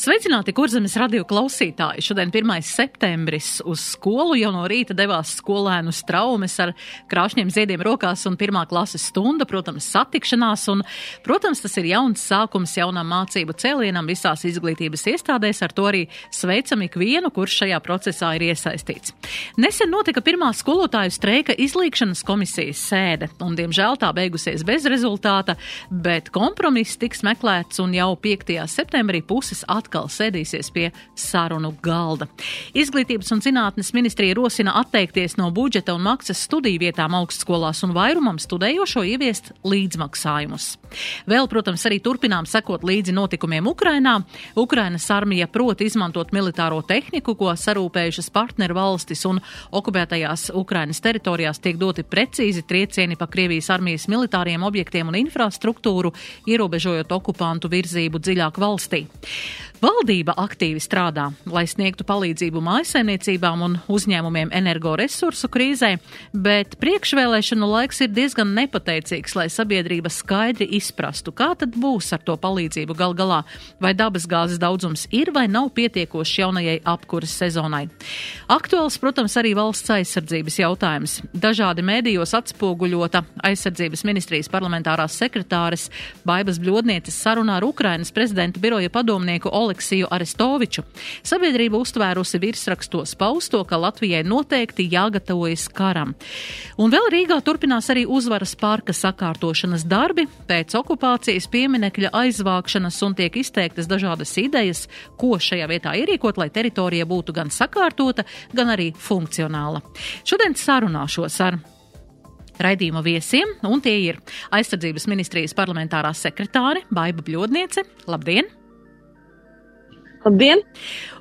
Sveicināti, kurzemes radio klausītāji! Šodien 1. septembris uz skolu jau no rīta devās skolēnu straumes ar krāšņiem ziediem rokās un pirmā klases stunda, protams, satikšanās. Un, protams, tas ir jauns sākums jaunam mācību cēlienam visās izglītības iestādēs, ar to arī sveicam ikvienu, kurš šajā procesā ir iesaistīts. Nesen notika pirmā skolotāju streika izlīkšanas komisijas sēde, un, diemžēl, tā beigusies bez rezultāta, bet kompromiss tiks meklēts un jau 5. septembrī puses atkal atkal sēdīsies pie sarunu galda. Izglītības un zinātnes ministrija rosina atteikties no budžeta un maksas studiju vietām augstskolās un vairumam studējošo ieviest līdzmaksājumus. Vēl, protams, arī turpinām sekot līdzi notikumiem Ukrainā. Ukrainas armija prot izmantot militāro tehniku, ko sarūpējušas partneru valstis un okupētajās Ukrainas teritorijās tiek doti precīzi triecieni pa Krievijas armijas militāriem objektiem un infrastruktūru, ierobežojot okupantu virzību dziļāk valstī. Valdība aktīvi strādā, lai sniegtu palīdzību mājsaimniecībām un uzņēmumiem energoresursu krīzē, bet priekšvēlēšanu laiks ir diezgan nepateicīgs, lai sabiedrība skaidri izprastu, kā tad būs ar to palīdzību gal galā, vai dabasgāzes daudzums ir vai nav pietiekošs jaunajai apkuras sezonai. Aktuāls, protams, arī valsts aizsardzības jautājums. Dažādi mēdījos atspoguļota aizsardzības ministrijas parlamentārās sekretāres Baibas Bļodnieces sarunā ar Ukrainas prezidenta biroja padomnieku Oli Aleksiju Arestoviču. Sabiedrība uztvērusi virsrakstos pausto, ka Latvijai noteikti jāgatavojas karam. Un vēl Rīgā turpinās arī uzvaras parka sakārtošanas darbi, pēc okupācijas pieminekļa aizvākšanas un tiek izteiktas dažādas idejas, ko šajā vietā ierīkot, lai teritorija būtu gan sakārtota, gan arī funkcionāla. Šodien sarunāšos ar raidījuma viesiem, un tie ir aizsardzības ministrijas parlamentārā sekretāre Baiba Bļodniece. Labdien! Labdien!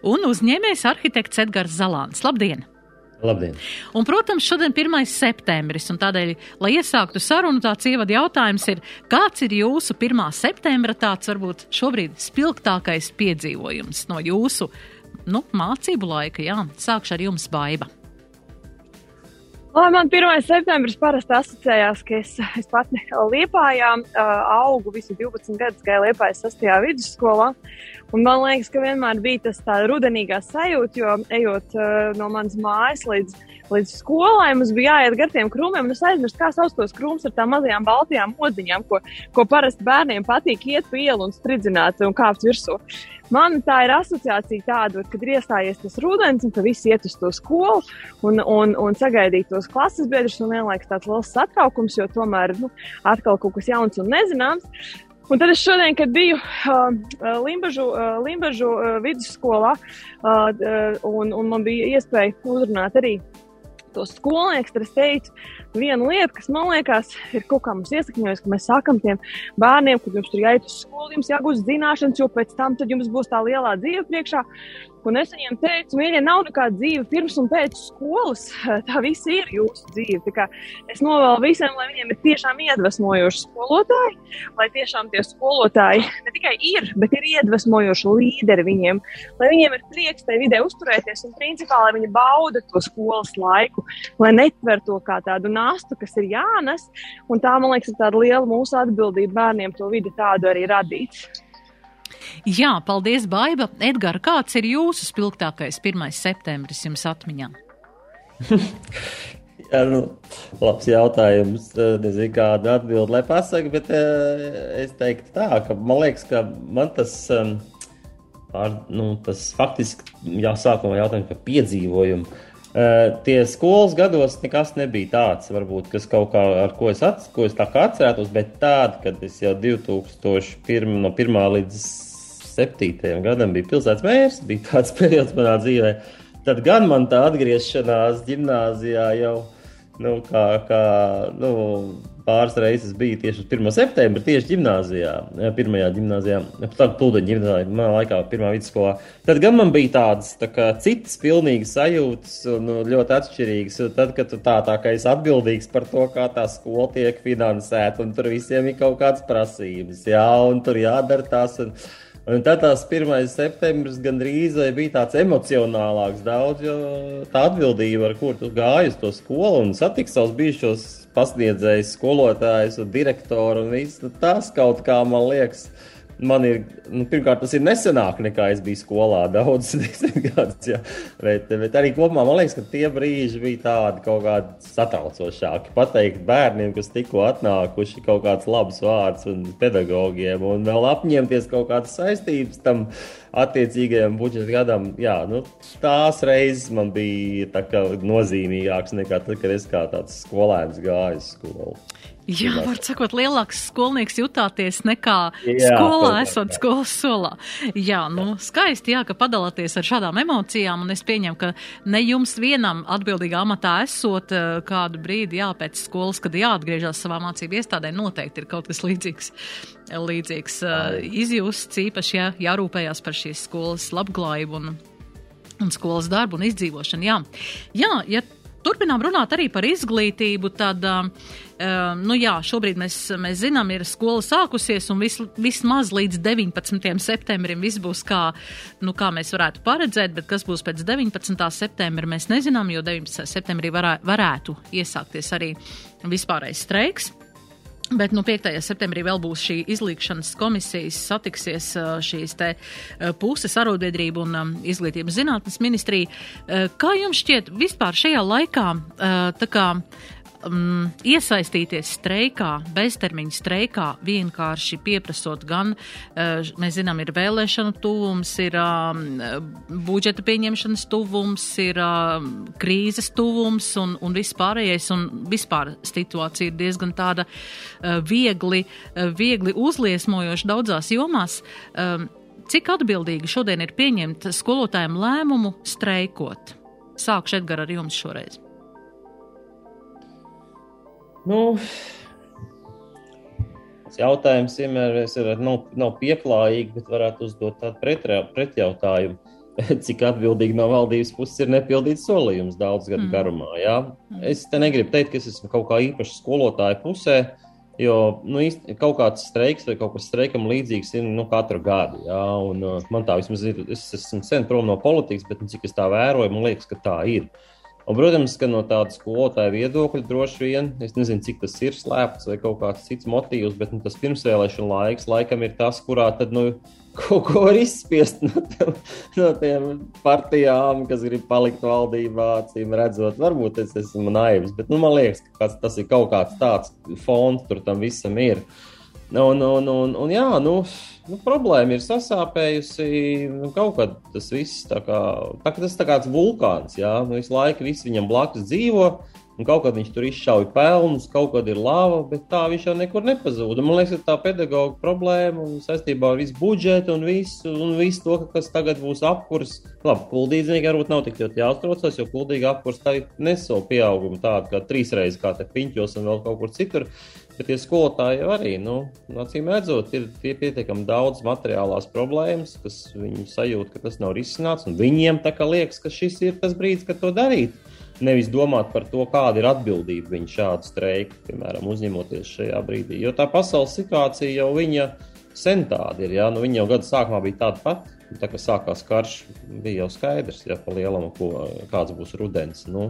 Un uzņēmējs arhitekts Edgars Zalāns. Labdien! Labdien! Un, protams, šodien ir 1. septembris, un tādēļ, lai iesāktu sarunu, tāds ievada jautājums ir, kāds ir jūsu 1. septembra tāds varbūt šobrīd spilgtākais piedzīvojums no jūsu nu, mācību laika? Jā, sākšu ar jums, Baiba. Lai man 1. septembris parasti asociējās, ka es, es pati Liepājā uh, augu visu 12 gadus, gāju Liepājas 6. vidusskolā. Un man liekas, ka vienmēr bija tas tā rudenīgā sajūta, jo ejot uh, no manas mājas līdz līdz skolai mums bija jāiet gar tiem krūmiem, un es aizmirsu, kā sauc tos krūmus ar tām mazajām baltajām odziņām, ko, ko parasti bērniem patīk iet pa ielu un spridzināt un kāpt virsū. Man tā ir asociācija tāda, kad ir iestājies tas rudens, un visi iet uz to skolu un, un, un sagaidīt tos klases biedrus, un vienlaikus tāds liels satraukums, jo tomēr nu, atkal kaut kas jauns un nezināms. Un tad es šodien, kad biju uh, Limbažu, uh, Limbažu uh, vidusskolā, uh, uh, un, un man bija iespēja uzrunāt arī tos skolniekus, tad es teicu, viena lieta, kas man liekas, ir kaut kā mums iesakņojusi, ka mēs sakam tiem bērniem, ka jums tur jāiet uz skolu, jums jāgūst zināšanas, jo pēc tam jums būs tā lielā dzīve priekšā. Un es viņiem teicu, mīļie, nav nekāda dzīve pirms un pēc skolas. Tā viss ir jūsu dzīve. Es novēlu visiem, lai viņiem ir tiešām iedvesmojoši skolotāji, lai tiešām tie skolotāji ne tikai ir, bet ir iedvesmojoši līderi viņiem, lai viņiem ir prieks tajā vidē uzturēties un principā, lai viņi bauda to skolas laiku, lai netver to kā tādu nastu, kas ir jānes. Un tā, man liekas, ir tāda liela mūsu atbildība bērniem to vidi tādu arī radīt. Jā, paldies, Baiba. Edgars, kāds ir jūsu spilgtākais 1. septembris jums atmiņā? Jā, nu, labs jautājums. Nezinu, kādu atbildi lai pasaktu, bet es teiktu tā, ka man liekas, ka man tas, pār, nu, tas faktiski jāsākumā jautājums par piedzīvojumu. Tie skolas gados nekas nebija tāds, varbūt, kas kaut kā ar ko es, ats, ko es tā kā atcerētos, bet tāda, kad es jau 2001. no 1. līdz 2007. gadam bija pilsētas mērs, bija tāds periods manā dzīvē. Tad gan man tā atgriešanās gimnājā jau nu, kā, kā nu, pāris reizes biju tieši uz 1. septembra, tieši gimnājā, pirmajā gimnājā, plūdeņa gimnājā, manā laikā, pirmā vidusskolā. Tad gan man bija tādas tā kā, citas pilnīgi sajūtas un ļoti atšķirīgas. Tad, kad tu tā, tā kā esi atbildīgs par to, kā tā skola tiek finansēta, un tur visiem ir kaut kādas prasības, jā, un tur jādara tās. Un, Un tad tās 1. septembris gandrīz bija tāds emocionālāks daudz, tā atbildība, ar kur tu gāji uz to skolu un satiksi savus bijušos pasniedzējus, skolotājus un direktoru un viss, nu, tas kaut kā man liekas man ir, nu, pirmkārt, tas ir nesenāk nekā es biju skolā, daudz gadus. Ja. Bet, bet arī kopumā man liekas, ka tie brīži bija tādi kaut kādi satraucošāki. Pateikt bērniem, kas tikko atnākuši kaut kāds labs vārds un pedagogiem, un vēl apņemties kaut kādas saistības tam attiecīgajam budžeta gadam. Jā, nu, tās reizes man bija nozīmīgākas nekā tad, kad es kā tāds skolēns gāju uz skolu. Jā, var sakot, lielāks skolnieks jutāties nekā jā, skolā, esot skolas solā. Jā, nu, skaisti, jā, ka padalāties ar šādām emocijām, un es pieņemu, ka ne jums vienam atbildīgā amatā esot eh, kādu brīdi jāpēc skolas, kad jāatgriežas savā mācību iestādē, noteikti ir kaut kas līdzīgs, līdzīgs uh, izjūsts, īpaši, jā, jārūpējās par šīs skolas labklājību un, un skolas darbu un izdzīvošanu. Jā, jā ja turpinām runāt arī par izglītību, tad, uh, nu jā, šobrīd mēs, mēs zinām, ir skola sākusies un vis, vismaz līdz 19. septembrim viss būs kā, nu, kā mēs varētu paredzēt, bet kas būs pēc 19. septembra, mēs nezinām, jo 19. septembrī varā, varētu iesākties arī vispārējais streiks. Bet nu, 5. septembrī vēl būs šī izlīkšanas komisijas, satiksies šīs te puses arotbiedrība un izglītības zinātnes ministrija. Kā jums šķiet vispār šajā laikā, tā kā um, iesaistīties streikā, beztermiņa streikā, vienkārši pieprasot gan, uh, mēs zinām, ir vēlēšanu tuvums, ir um, budžeta pieņemšanas tuvums, ir um, krīzes tuvums un, un viss pārējais, un vispār situācija ir diezgan tāda uh, viegli, uh, viegli uzliesmojoša daudzās jomās. Um, cik atbildīgi šodien ir pieņemt skolotājiem lēmumu streikot? Sākšu Edgar ar jums šoreiz. Nu, jautājums vienmēr ir, nav, nav pieklājīgi, bet varētu uzdot tādu pretjautājumu. Cik atbildīgi no valdības puses ir nepildīts solījums daudz gadu mm. garumā? Jā? Mm. Es te negribu teikt, ka es esmu kaut kā īpaši skolotāju pusē, jo nu, īsti, kaut kāds streiks vai kaut kas streikam līdzīgs ir nu, katru gadu. Jā? Un, uh, man tā vismaz ir, es esmu sen prom no politikas, bet nu, cik es tā vēroju, man liekas, ka tā ir. Uh, Un, protams, ka no tāda skolotāja viedokļa droši vien, es nezinu, cik tas ir slēpts vai kaut kāds cits motīvs, bet nu, tas pirmsvēlēšana laiks laikam ir tas, kurā tad nu, kaut ko var izspiest no tiem, no tiem partijām, kas grib palikt valdībā, acīm redzot. Varbūt es esmu naivs, bet nu, man liekas, ka tas ir kaut kāds tāds fons tur tam visam ir. Un, un, un, un jā, nu, nu, problēma ir sasāpējusi. Nu, kaut kad tas viss tā kā, tā, tas tā kāds vulkāns, jā, nu, visu laiku viss viņam blakus dzīvo. Un kaut kad viņš tur izšauja pelnus, kaut kad ir lava, bet tā viņš jau nekur nepazūd. Man liekas, tā pedagoģa problēma saistībā ar visu budžetu un visu, un visu to, kas tagad būs apkurs. Labi, kuldīdznieki varbūt nav tik ļoti jāuztraucas, jo kuldīga apkurs tagad neso pieaugumu tādu kā trīs reizes kā te piņķos un vēl kaut kur citur. Bet tie skolotāji arī, nu, acīm redzot, ir pietiekami daudz materiālās problēmas, kas viņi sajūt, ka tas nav risināts. Viņiem tā kā liekas, ka šis ir tas brīdis, kad to darīt. Nevis domāt par to, kāda ir atbildība viņa šādu streiku, piemēram, uzņemoties šajā brīdī. Jo tā pasaules situācija jau viņa sen tāda ir. Ja? Nu, viņa jau gada sākumā bija tāda pati. Tā kā sākās karš, bija jau skaidrs, ja pa lielam, ko, kāds būs rudens. Nu,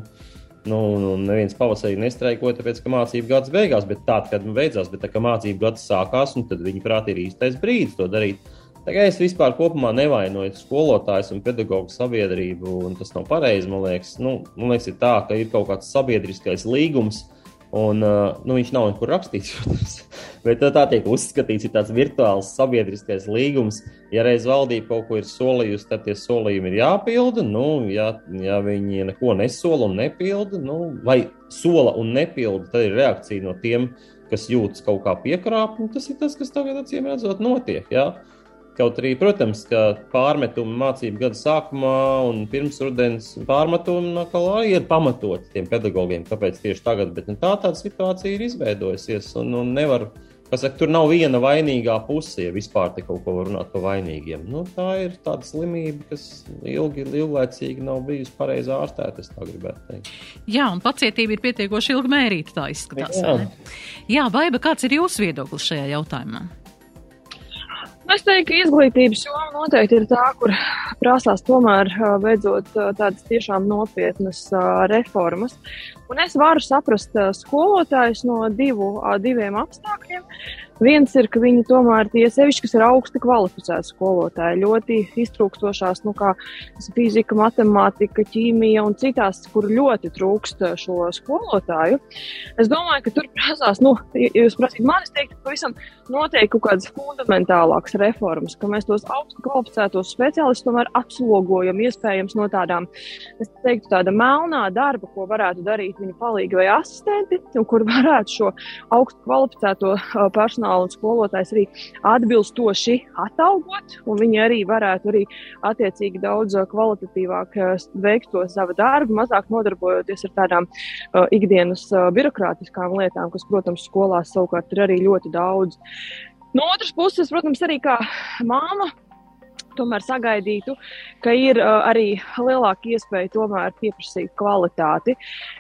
Nu, nu, neviens pavasarī nestreikoja, tāpēc, ka mācību gads beigās, bet tā, kad nu beidzās, bet tā, ka mācību gads sākās, un tad viņi prāt ir īstais brīdis to darīt. Kā es vispār nevainoju skolotājus un pedagoģu sabiedrību, un tas nav pareizi, man liekas. Nu, man liekas, tā, ka ir kaut kāds sabiedriskais līgums, uh, Un, uh, nu, viņš nav nekur rakstīts, protams, bet tā tiek uzskatīts, ir tāds virtuāls sabiedriskais līgums. Ja reiz valdība kaut ko ir solījusi, tad tie solījumi ir jāpilda. Nu, ja, ja viņi neko nesola un nepilda, nu, vai sola un nepilda, tad ir reakcija no tiem, kas jūtas kaut kā piekrāpta. Tas ir tas, kas tagad acīm redzot notiek. Ja? Kaut arī, protams, ka pārmetumi mācību gada sākumā un pirms rudens pārmetumi kā ir pamatot tiem pedagogiem, kāpēc tieši tagad, bet nu, tā tāda situācija ir izveidojusies un, un nevar Pasaka, tur nav viena vainīgā puse, ja vispār te kaut ko var runāt par vainīgiem. Nu, tā ir tāda slimība, kas ilgi, ilglaicīgi nav bijusi pareizi ārstēta. Es tā gribētu teikt. Jā, un pacietība ir pietiekoši ilgi mērīta, tā izskatās. Jā, Jā Baiba, kāds ir jūsu viedoklis šajā jautājumā? Es teiktu, ka izglītības joma noteikti ir tā, kur prasās tomēr beidzot tādas tiešām nopietnas reformas. Un es varu saprast skolotājus no divu, diviem apstākļiem. Viens ir, ka viņi tomēr tie sevišķi, kas ir augsti kvalificēti skolotāji, ļoti iztrūkstošās, nu, kā fizika, matemātika, ķīmija un citās, kur ļoti trūkst šo skolotāju. Es domāju, ka tur prasās, nu, jūs prasīt manis teikt, pavisam noteikti kaut kādas fundamentālākas reformas, ka mēs tos augsti kvalificētos speciālistus tomēr apslogojam iespējams no tādām, es teiktu, tāda melnā darba, ko varētu darīt viņa palīgi vai asistenti, kur varētu šo augstu kvalificēto personālu un skolotājs arī atbilstoši atalgot, un viņi arī varētu arī attiecīgi daudz kvalitatīvāk veikt to savu darbu, mazāk nodarbojoties ar tādām ikdienas birokrātiskām lietām, kas, protams, skolās savukārt ir arī ļoti daudz. No otras puses, protams, arī kā māma tomēr sagaidītu, ka ir uh, arī lielāka iespēja tomēr pieprasīt kvalitāti.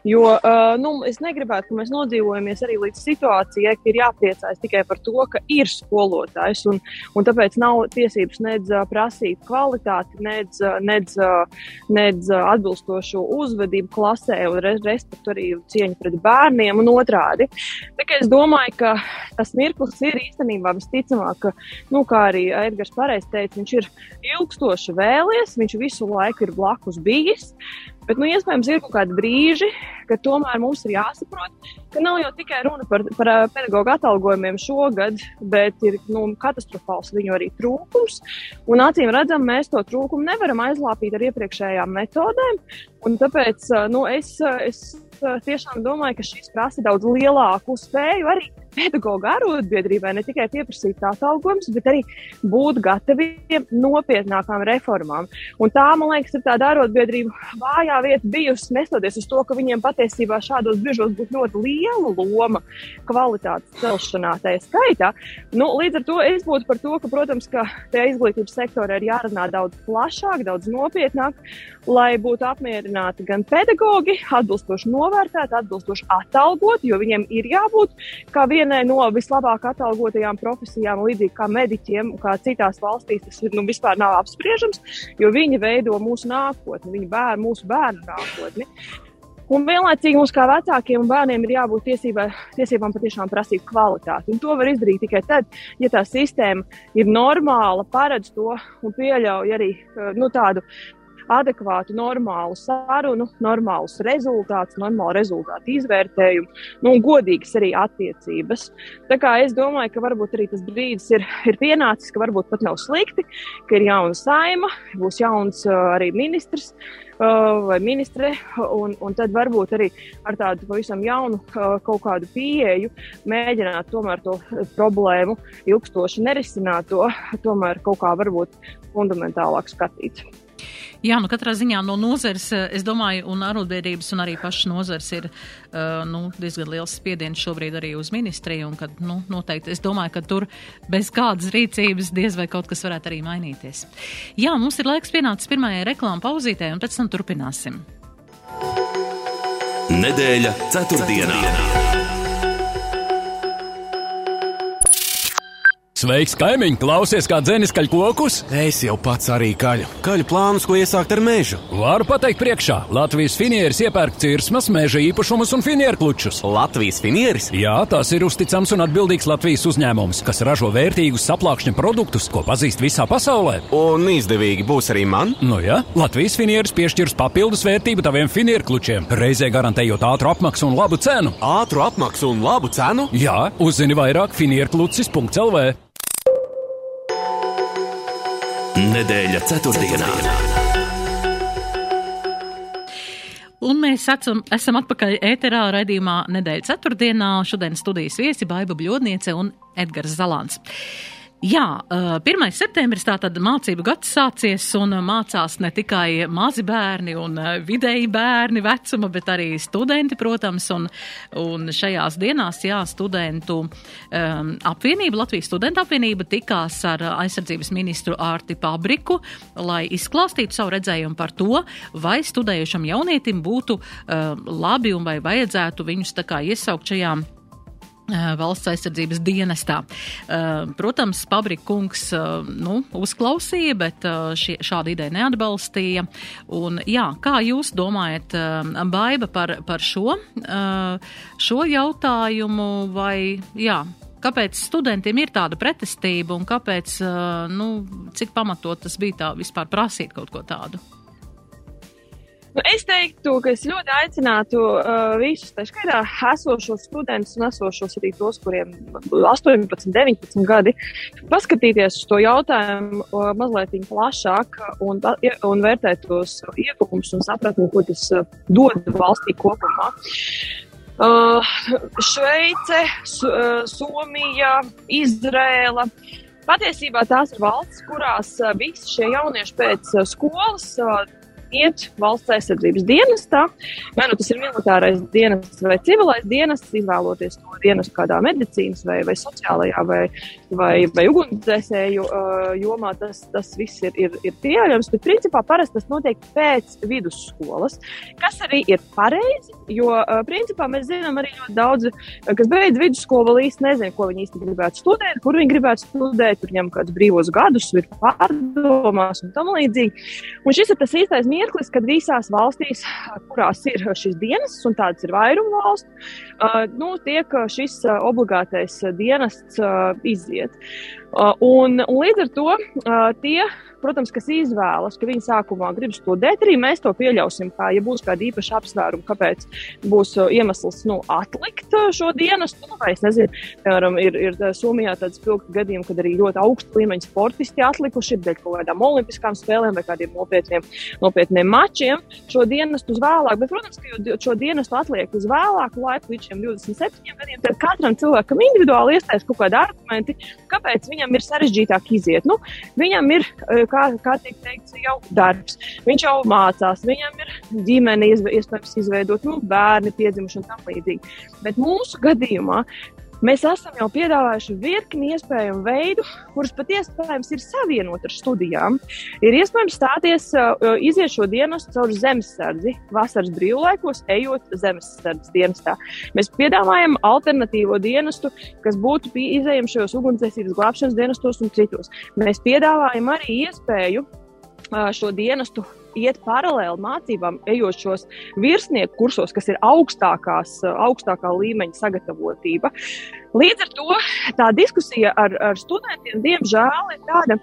Jo uh, nu, es negribētu, ka mēs nodzīvojamies arī līdz situācijai, ka ir jāpriecājas tikai par to, ka ir skolotājs, un, un tāpēc nav tiesības nedz uh, prasīt kvalitāti, nedz, uh, nedz, uh, nedz atbilstošu uzvedību klasē, un re, respektu arī cieņu pret bērniem un otrādi. Tikai es domāju, ka tas mirklis ir īstenībā visticamāk, ka, nu, kā arī Edgars pareizi teica, viņš ir ilgstoši vēlies, viņš visu laiku ir blakus bijis. Bet, nu, iespējams, ir kaut kādi brīži, kad tomēr mums ir jāsaprot, ka nav jau tikai runa par, par pedagoģu atalgojumiem šogad, bet ir nu, katastrofāls viņu arī trūkums. Un acīm redzam, mēs to trūkumu nevaram aizlāpīt ar iepriekšējām metodēm. Tāpēc nu, es, es tiešām domāju, ka šis prasa daudz lielāku spēju arī pedagoģu arotbiedrībai ne tikai pieprasīt tās atalgojumus, bet arī būt gataviem nopietnākām reformām. Un tā, man liekas, ir tāda arotbiedrība vājā vieta bijusi, nestoties uz to, ka viņiem patiesībā šādos brīžos būtu ļoti liela loma kvalitātes celšanā, tā skaitā. Nu, līdz ar to es būtu par to, ka, protams, ka tajā izglītības sektorā ir jārunā daudz plašāk, daudz nopietnāk, lai būtu apmierināti gan pedagoģi, atbilstoši novērtēti, atbilstoši atalgoti, jo viņiem ir jābūt kā vienai no vislabāk atalgotajām profesijām, līdzīgi kā mediķiem, kā citās valstīs, tas ir, nu, vispār nav apspriežams, jo viņi veido mūsu nākotni, viņi bērnu, mūsu bērnu nākotni. Un vienlaicīgi mums, kā vecākiem un bērniem, ir jābūt tiesībā, tiesībām patiešām prasīt kvalitāti. Un to var izdarīt tikai tad, ja tā sistēma ir normāla, paredz to un pieļauj arī nu, tādu adekvātu, normālu sarunu, normālus rezultātus, normālu rezultātu izvērtējumu, nu, un godīgas arī attiecības. Tā kā es domāju, ka varbūt arī tas brīdis ir, ir pienācis, ka varbūt pat nav slikti, ka ir jauna saima, būs jauns uh, arī ministrs uh, vai ministre, un, un tad varbūt arī ar tādu pavisam jaunu uh, kaut kādu pieeju mēģināt tomēr to problēmu ilgstoši nerisināt, to tomēr kaut kā varbūt fundamentālāk skatīt. Jā, nu katrā ziņā no nozares, eh, es domāju, un arotbiedrības un arī pašas nozares ir uh, nu, diezgan liels spiediens šobrīd arī uz ministriju, un kad, nu, noteikti, es domāju, ka tur bez kādas rīcības diez vai kaut kas varētu arī mainīties. Jā, mums ir laiks pienācis pirmajai reklāmu pauzītē, un pēc tam turpināsim. Nedēļa ceturtdienā. ceturtdienā. Sveiks, kaimiņ! Klausies, kā dzēnis kaļ kokus? Es jau pats arī kaļu. Kaļu plānus, ko iesākt ar mežu. Varu pateikt priekšā. Latvijas finieris iepērk cirsmas, meža īpašumus un finieru klučus. Latvijas finieris? Jā, tas ir uzticams un atbildīgs Latvijas uzņēmums, kas ražo vērtīgus saplākšņa produktus, ko pazīst visā pasaulē. Un izdevīgi būs arī man? Nu jā, Latvijas finieris piešķirs papildus vērtību taviem finieru klučiem, reizē garantējot ātru apmaksu un labu cenu. Ātru apmaksu un labu cenu? Jā, uzzini vairāk finierklucis.lv. Nedēļa ceturtdienā. Un mēs esam, esam atpakaļ ēterā raidījumā nedēļa ceturtdienā. Šodien studijas viesi Baiba Bļodniece un Edgars Zalants. Jā, 1. septembris tātad mācību gads sācies un mācās ne tikai mazi bērni un vidēji bērni vecuma, bet arī studenti, protams, un, un šajās dienās, jā, studentu um, apvienība, Latvijas studentu apvienība tikās ar aizsardzības ministru Ārti Pabriku, lai izklāstītu savu redzējumu par to, vai studējušam jaunietim būtu um, labi un vai vajadzētu viņus tā kā iesaukt šajām valsts aizsardzības dienestā. Protams, Pabrika kungs nu, uzklausīja, bet šie, šādu ideju neatbalstīja. Un, jā, kā jūs domājat, Baiba, par, par šo, šo jautājumu vai jā? Kāpēc studentiem ir tāda pretestība un kāpēc, nu, cik pamatot tas bija tā vispār prasīt kaut ko tādu? Nu, es teiktu, ka es ļoti aicinātu uh, visus, tā skaitā, esošos studentus un esošos arī tos, kuriem 18, 19 gadi, paskatīties uz to jautājumu uh, mazliet plašāk un, un vērtēt tos ieguvumus un sapratni, ko tas uh, dod valstī kopumā. Uh, Šveice, Su, uh, Somija, Izrēla. Patiesībā tās ir valsts, kurās uh, visi šie jaunieši pēc uh, skolas uh, iet valsts aizsardzības dienestā, vai nu tas ir militārais dienests vai civilais dienests, izvēloties to dienestu kādā medicīnas vai, vai sociālajā vai, vai, vai ugunsdzēsēju uh, jomā, tas, tas viss ir, ir, ir pieejams. Bet principā parasti tas notiek pēc vidusskolas, kas arī ir pareizi, jo uh, principā mēs zinām arī ļoti daudz, kas beidz vidusskolu, vēl īsti nezina, ko viņi īsti gribētu studēt, kur viņi gribētu studēt, tur ņem kādus brīvos gadus, ir pārdomās un tam līdzīgi. Un šis ir tas īstais mīlestības mirklis, kad visās valstīs, kurās ir šis dienests, un tādas ir vairuma valsts, nu, tiek šis obligātais dienests iziet. Un, un līdz ar to tie protams, kas izvēlas, ka viņi sākumā grib studēt, arī mēs to pieļausim. Kā, ja būs kāda īpaša apsvēruma, kāpēc būs uh, iemesls nu, atlikt uh, šo dienestu, nu, vai es nezinu, piemēram, ir, ir uh, Somijā tāds spilgti gadījumi, kad arī ļoti augstu līmeņa sportisti atlikuši dēļ kaut kādām olimpiskām spēlēm vai kādiem nopietniem, nopietniem mačiem šo dienestu uz vēlāk. Bet, protams, ka šo dienestu atliek uz vēlāku laiku, līdz šiem 27 gadiem, tad katram cilvēkam individuāli iestājas kaut kādi argumenti, kāpēc viņam ir sarežģītāk iziet. Nu, viņam ir kā, kā tiek teikts, jau darbs. Viņš jau mācās, viņam ir ģimene, iespējams, izveidot nu, bērni, piedzimuši un tam līdzīgi. Bet mūsu gadījumā Mēs esam jau piedāvājuši virkni iespējamu veidu, kurus pat iespējams ir savienot ar studijām. Ir iespējams stāties, uh, iziet šo dienestu caur zemesardzi, vasaras brīvlaikos, ejot zemesardzes dienestā. Mēs piedāvājam alternatīvo dienestu, kas būtu izējams šajos ugunsdzēsības glābšanas dienestos un citos. Mēs piedāvājam arī iespēju uh, šo dienestu iet paralēli mācībām, ejot šos virsnieku kursos, kas ir augstākās, augstākā līmeņa sagatavotība. Līdz ar to tā diskusija ar, ar studentiem, diemžēl, ir tāda,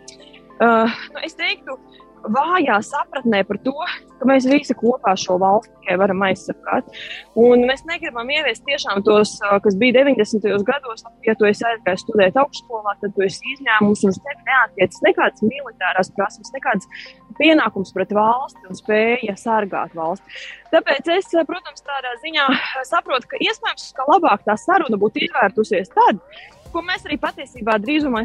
uh, nu, es teiktu, vājā sapratnē par to, ka mēs visi kopā šo valsti tikai varam aizsargāt. Un mēs negribam ieviest tiešām tos, kas bija 90. gados, ja tu esi aizgājis studēt augstskolā, tad tu esi izņēmums un uz tevi neatiecas nekādas militārās prasības, nekādas pienākums pret valsti un spēja sargāt valsti. Tāpēc es, protams, tādā ziņā saprotu, ka iespējams, ka labāk tā saruna būtu izvērtusies tad, ko mēs arī patiesībā drīzumā,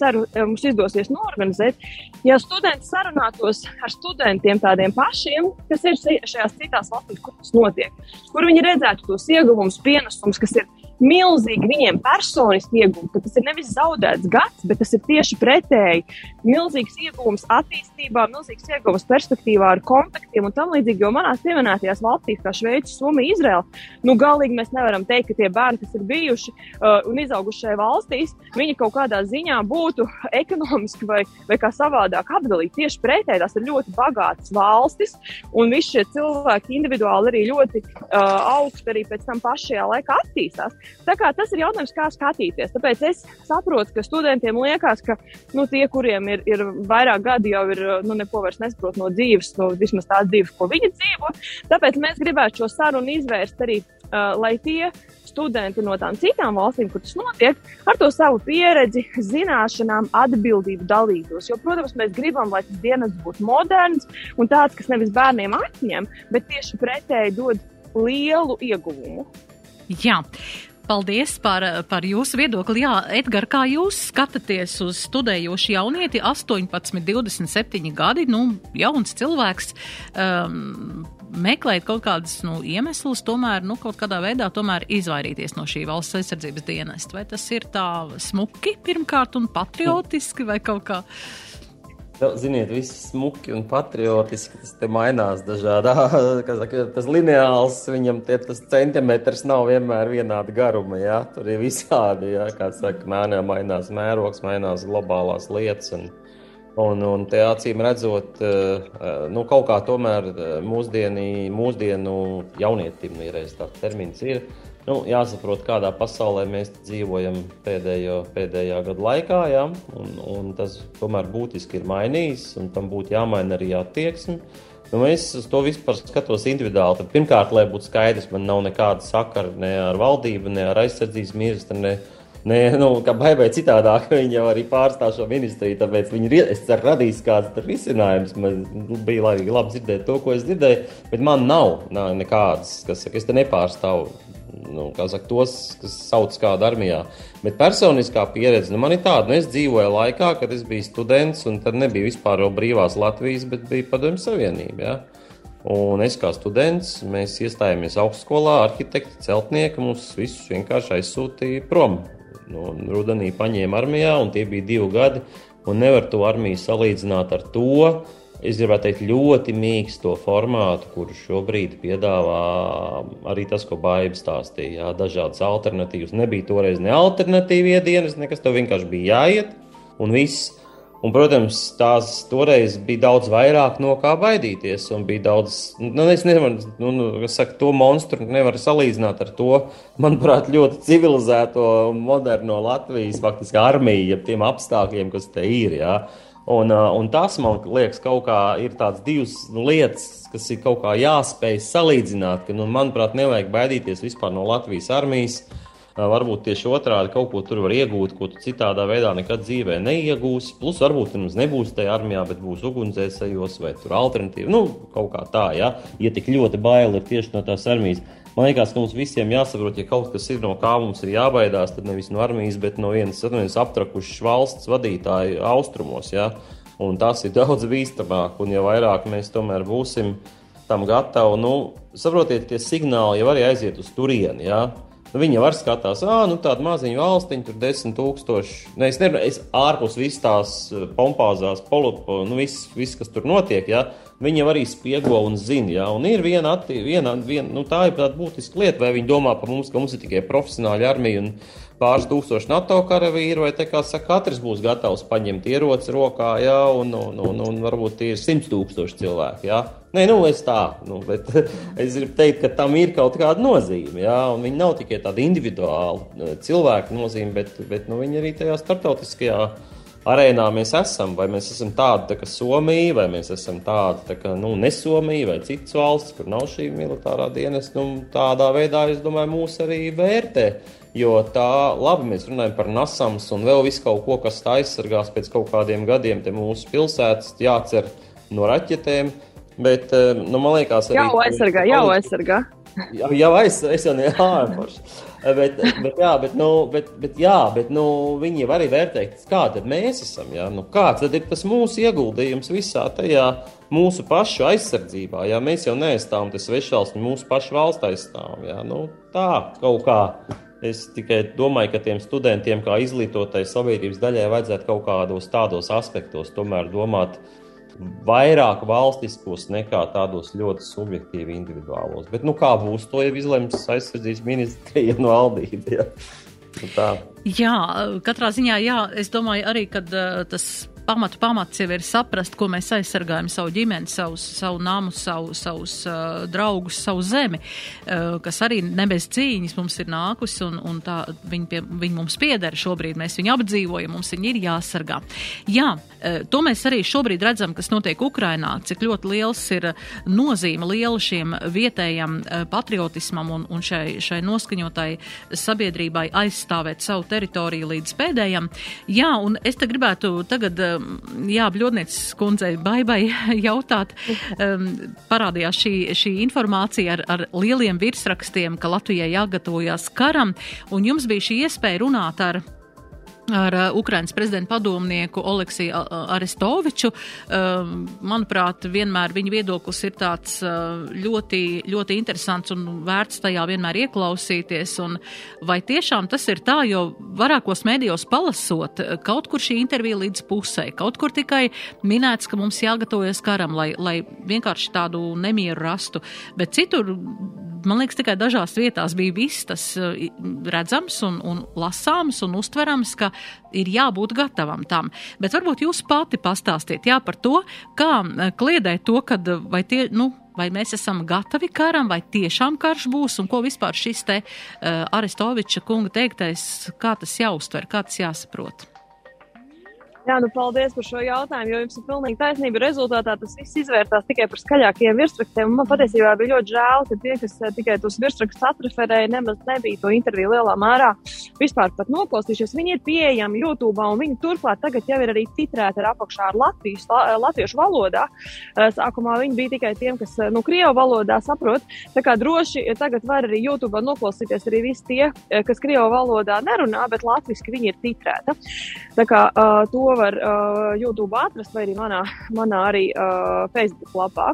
ceru, mums izdosies norganizēt. Ja studenti sarunātos ar studentiem tādiem pašiem, kas ir šajās citās valstīs, kur tas notiek, kur viņi redzētu tos ieguvumus, pienesumus, kas ir milzīgi viņiem personiski iegūti, tas ir nevis zaudēts gads, bet tas ir tieši pretēji. Milzīgs iegūms attīstībā, milzīgs iegūms perspektīvā ar kontaktiem un tam līdzīgi. Jo manās pieminētajās valstīs, kā Šveice, Somija, Izraela, nu galīgi mēs nevaram teikt, ka tie bērni, kas ir bijuši uh, un izauguši šajā valstīs, viņi kaut kādā ziņā būtu ekonomiski vai, vai kā savādāk apdalīti. Tieši pretēji tās ir ļoti bagātas valstis, un visi šie cilvēki individuāli arī ļoti uh, augstu arī pēc tam pašajā laikā attīstās. Tā kā tas ir jautājums, kā skatīties. Tāpēc es saprotu, ka studentiem liekas, ka nu, tie, kuriem ir, ir vairāk gadi, jau ir nu, neko vairs nesaprot no dzīves, no vismaz tās dzīves, ko viņi dzīvo. Tāpēc mēs gribētu šo sarunu izvērst arī, uh, lai tie studenti no tām citām valstīm, kur tas notiek, ar to savu pieredzi, zināšanām, atbildību dalītos. Jo, protams, mēs gribam, lai tas dienas būtu moderns un tāds, kas nevis bērniem atņem, bet tieši pretēji dod lielu ieguvumu. Jā. Paldies par, par jūsu viedokli. Jā, Edgar, kā jūs skatāties uz studējošu jaunieti, 18, 27 gadi, nu, jauns cilvēks, um, meklēt kaut kādus nu, iemeslus, tomēr nu, kaut kādā veidā izvairīties no šī valsts aizsardzības dienesta? Vai tas ir tā smuki pirmkārt un patriotiski vai kaut kā? Nu, ziniet, viss smuki un patriotiski. Tas te mainās dažādā. Saka, tas lineāls, viņam tie, tas centimetrs nav vienmēr vienāda garuma. Ja? Tur ir visādi, ja? kā saka, mēnē mainās mērogs, mainās globālās lietas. Un, un, un te acīm redzot, nu, kaut kā tomēr mūsdienu, mūsdienu jaunietim ir tāds termins. Ir, Nu, jāsaprot, kādā pasaulē mēs dzīvojam pēdējo, pēdējā gada laikā, ja? un, un tas tomēr būtiski ir mainījis, un tam būtu jāmaina arī attieksme. Nu, es uz to vispār skatos individuāli. Tad, pirmkārt, lai būtu skaidrs, man nav nekāda sakara ne ar valdību, ne ar aizsardzības ministru, ne, ne nu, kā baigai citādāk. Viņi jau arī pārstāv šo ministriju, tāpēc viņi ir, es ceru, radīs kāds risinājums. Man nu, bija labi, labi dzirdēt to, ko es dzirdēju, bet man nav, nav nekādas, kas saka, es te nepārstāvu nu, saka, tos, kas sauc kādā armijā. Bet personiskā pieredze nu, man ir tāda, nu, es dzīvoju laikā, kad es biju students, un tad nebija vispār jau brīvās Latvijas, bet bija Padomju Savienība. Ja? Un es kā students, mēs iestājāmies augstskolā, arhitekti, celtnieki, mums visus vienkārši aizsūtīja prom. Nu, rudenī paņēma armijā, un tie bija divi gadi, nevar to armiju salīdzināt ar to, es gribētu teikt, ļoti mīksto formātu, kuru šobrīd piedāvā arī tas, ko Baiba stāstīja. Jā, dažādas alternatīvas. Nebija toreiz ne alternatīvie dienas, nekas tev vienkārši bija jāiet un viss. Un, protams, tās toreiz bija daudz vairāk no kā baidīties. Bija daudz, nu, es nevaru, nu, nu saka, to monstru nevar salīdzināt ar to, manuprāt, ļoti civilizēto, moderno Latvijas faktiski armiju, ja tiem apstākļiem, kas te ir. Jā. Un, un tas, man liekas, kaut kā ir tāds divas lietas, kas ir kaut kā jāspēj salīdzināt. Ka, nu, manuprāt, nevajag baidīties vispār no Latvijas armijas. Varbūt tieši otrādi kaut ko tur var iegūt, ko tu citādā veidā nekad dzīvē neiegūsi. Plus, varbūt nemaz nebūs tajā armijā, bet būs ugunsdzēsējos vai tur alternatīva. Nu, kaut kā tā, ja, ja tik ļoti bail ir tieši no tās armijas. Man liekas, ka mums visiem jāsaprot, ja kaut kas ir no kā mums ir jābaidās, tad nevis no armijas, bet no vienas, vienas aptrakušas valsts vadītāja austrumos. Ja? Un tas ir daudz bīstamāk, un ja vairāk mēs tomēr būsim tam gatavi, nu, saprotiet, tie signāli jau arī aiziet uz turieni. Ja? Nu, viņi var skatās, ah, nu tāda maziņa valstiņa, tur desmit tūkstoši. Ne, es nevaru, es ārpus visas tās pompāzās, polu, nu, viss, vis, kas tur notiek. Ja? viņi jau arī spiego un zina. Ja? Un ir viena, atti, viena, viena nu, tā ir tāda būtiska lieta, vai viņi domā par mums, ka mums ir tikai profesionāļa armija un pāris tūkstoši NATO karavīri, vai te kā saka, katrs būs gatavs paņemt ieroci rokā, ja? un, un, un, un varbūt tie ir simts tūkstoši cilvēki. Ja? Nē, nu es tā, nu, bet es gribu teikt, ka tam ir kaut kāda nozīme. Ja? Un viņi nav tikai tādi individuāli eh, cilvēku nozīme, bet, bet nu, viņi arī tajā starptautiskajā arēnā mēs esam. Vai mēs esam tādi tā kā Somija, vai mēs esam tādi tā kā nu, ne Somija, vai citas valsts, kur nav šī militārā dienas. Nu, tādā veidā, es domāju, mūs arī vērtē. Jo tā, labi, mēs runājam par nasams un vēl visu kaut ko, kas aizsargās pēc kaut kādiem gadiem, mūsu pilsētas jācer no raķetēm. Bet, eh, nu, man liekas, arī. Jau aizsargā, jau aizsargā. Jau, jau aizsargā, es jau ne ārpus. bet, bet, jā, bet, nu, bet, bet, jā, bet nu, viņi var arī vērtēt, kāda mēs esam. Jā? Nu, kāds ir tas mūsu ieguldījums visā tajā mūsu pašu aizsardzībā? Jā? Mēs jau neaizstāvam tas svešvalsts, mūsu pašu valsts aizstāvam. Jā? Nu, tā kaut kā. Es tikai domāju, ka tiem studentiem, kā izglītotai sabiedrības daļai, vajadzētu kaut kādos tādos aspektos tomēr domāt, uh, vairāk valstiskos nekā tādos ļoti subjektīvi individuālos. Bet, nu, kā būs, to jau izlems aizsardzības ministrija no valdības. Ja? Nu, tā. Jā, katrā ziņā, jā, es domāju arī, ka uh, tas pamatu pamats jau ir saprast, ko mēs aizsargājam savu ģimeni, savus, savu namu, savu, savus uh, draugus, savu zemi, uh, kas arī ne bez cīņas mums ir nākusi un, un tā viņi, pie, viņi mums piedara šobrīd, mēs viņu apdzīvojam, mums viņi ir jāsargā. Jā, uh, to mēs arī šobrīd redzam, kas notiek Ukrainā, cik ļoti liels ir nozīme liela šiem vietējam uh, patriotismam un, un šai, šai noskaņotai sabiedrībai aizstāvēt savu teritoriju līdz pēdējam. Jā, un es te gribētu tagad uh, jā, Bļodnieces kundzei baibai jautāt, um, parādījās šī, šī informācija ar, ar lieliem virsrakstiem, ka Latvijai jāgatavojas karam, un jums bija šī iespēja runāt ar ar uh, Ukrainas prezidenta padomnieku Oleksiju Arestoviču. Uh, manuprāt, vienmēr viņa viedoklis ir tāds uh, ļoti, ļoti interesants un vērts tajā vienmēr ieklausīties. Un vai tiešām tas ir tā, jo vairākos mēdījos palasot, kaut kur šī intervija līdz pusē, kaut kur tikai minēts, ka mums jāgatavojas karam, lai, lai vienkārši tādu nemieru rastu, bet citur man liekas, tikai dažās vietās bija viss tas redzams un, un lasāms un uztverams, ka ir jābūt gatavam tam. Bet varbūt jūs pati pastāstiet jā, par to, kā eh, kliedēt to, kad eh, vai tie, nu, vai mēs esam gatavi karam, vai tiešām karš būs, un ko vispār šis te uh, Arestoviča kunga teiktais, kā tas jāuztver, kā tas jāsaprot. Jā, nu paldies par šo jautājumu, jo jums ir pilnīgi taisnība. Rezultātā tas viss izvērtās tikai par skaļākiem virsrakstiem. Man patiesībā bija ļoti žēl, ka tie, kas eh, tikai tos virsrakstus atreferēja, nemaz nebija to interviju lielā mērā vispār pat noklausījušies. Viņi ir pieejami YouTube, un viņi turklāt tagad jau ir arī titrēti ar apakšā ar Latvijas, latviešu valodā. Eh, sākumā viņi bija tikai tiem, kas, eh, nu, Krievu valodā saprot. Tā kā droši tagad var arī YouTube noklausīties arī visi tie, kas Krievu valodā nerunā, bet latviski viņi ir titrēti. Tā kā uh, to to var uh, YouTube atrast vai arī manā, manā arī uh, Facebook lapā.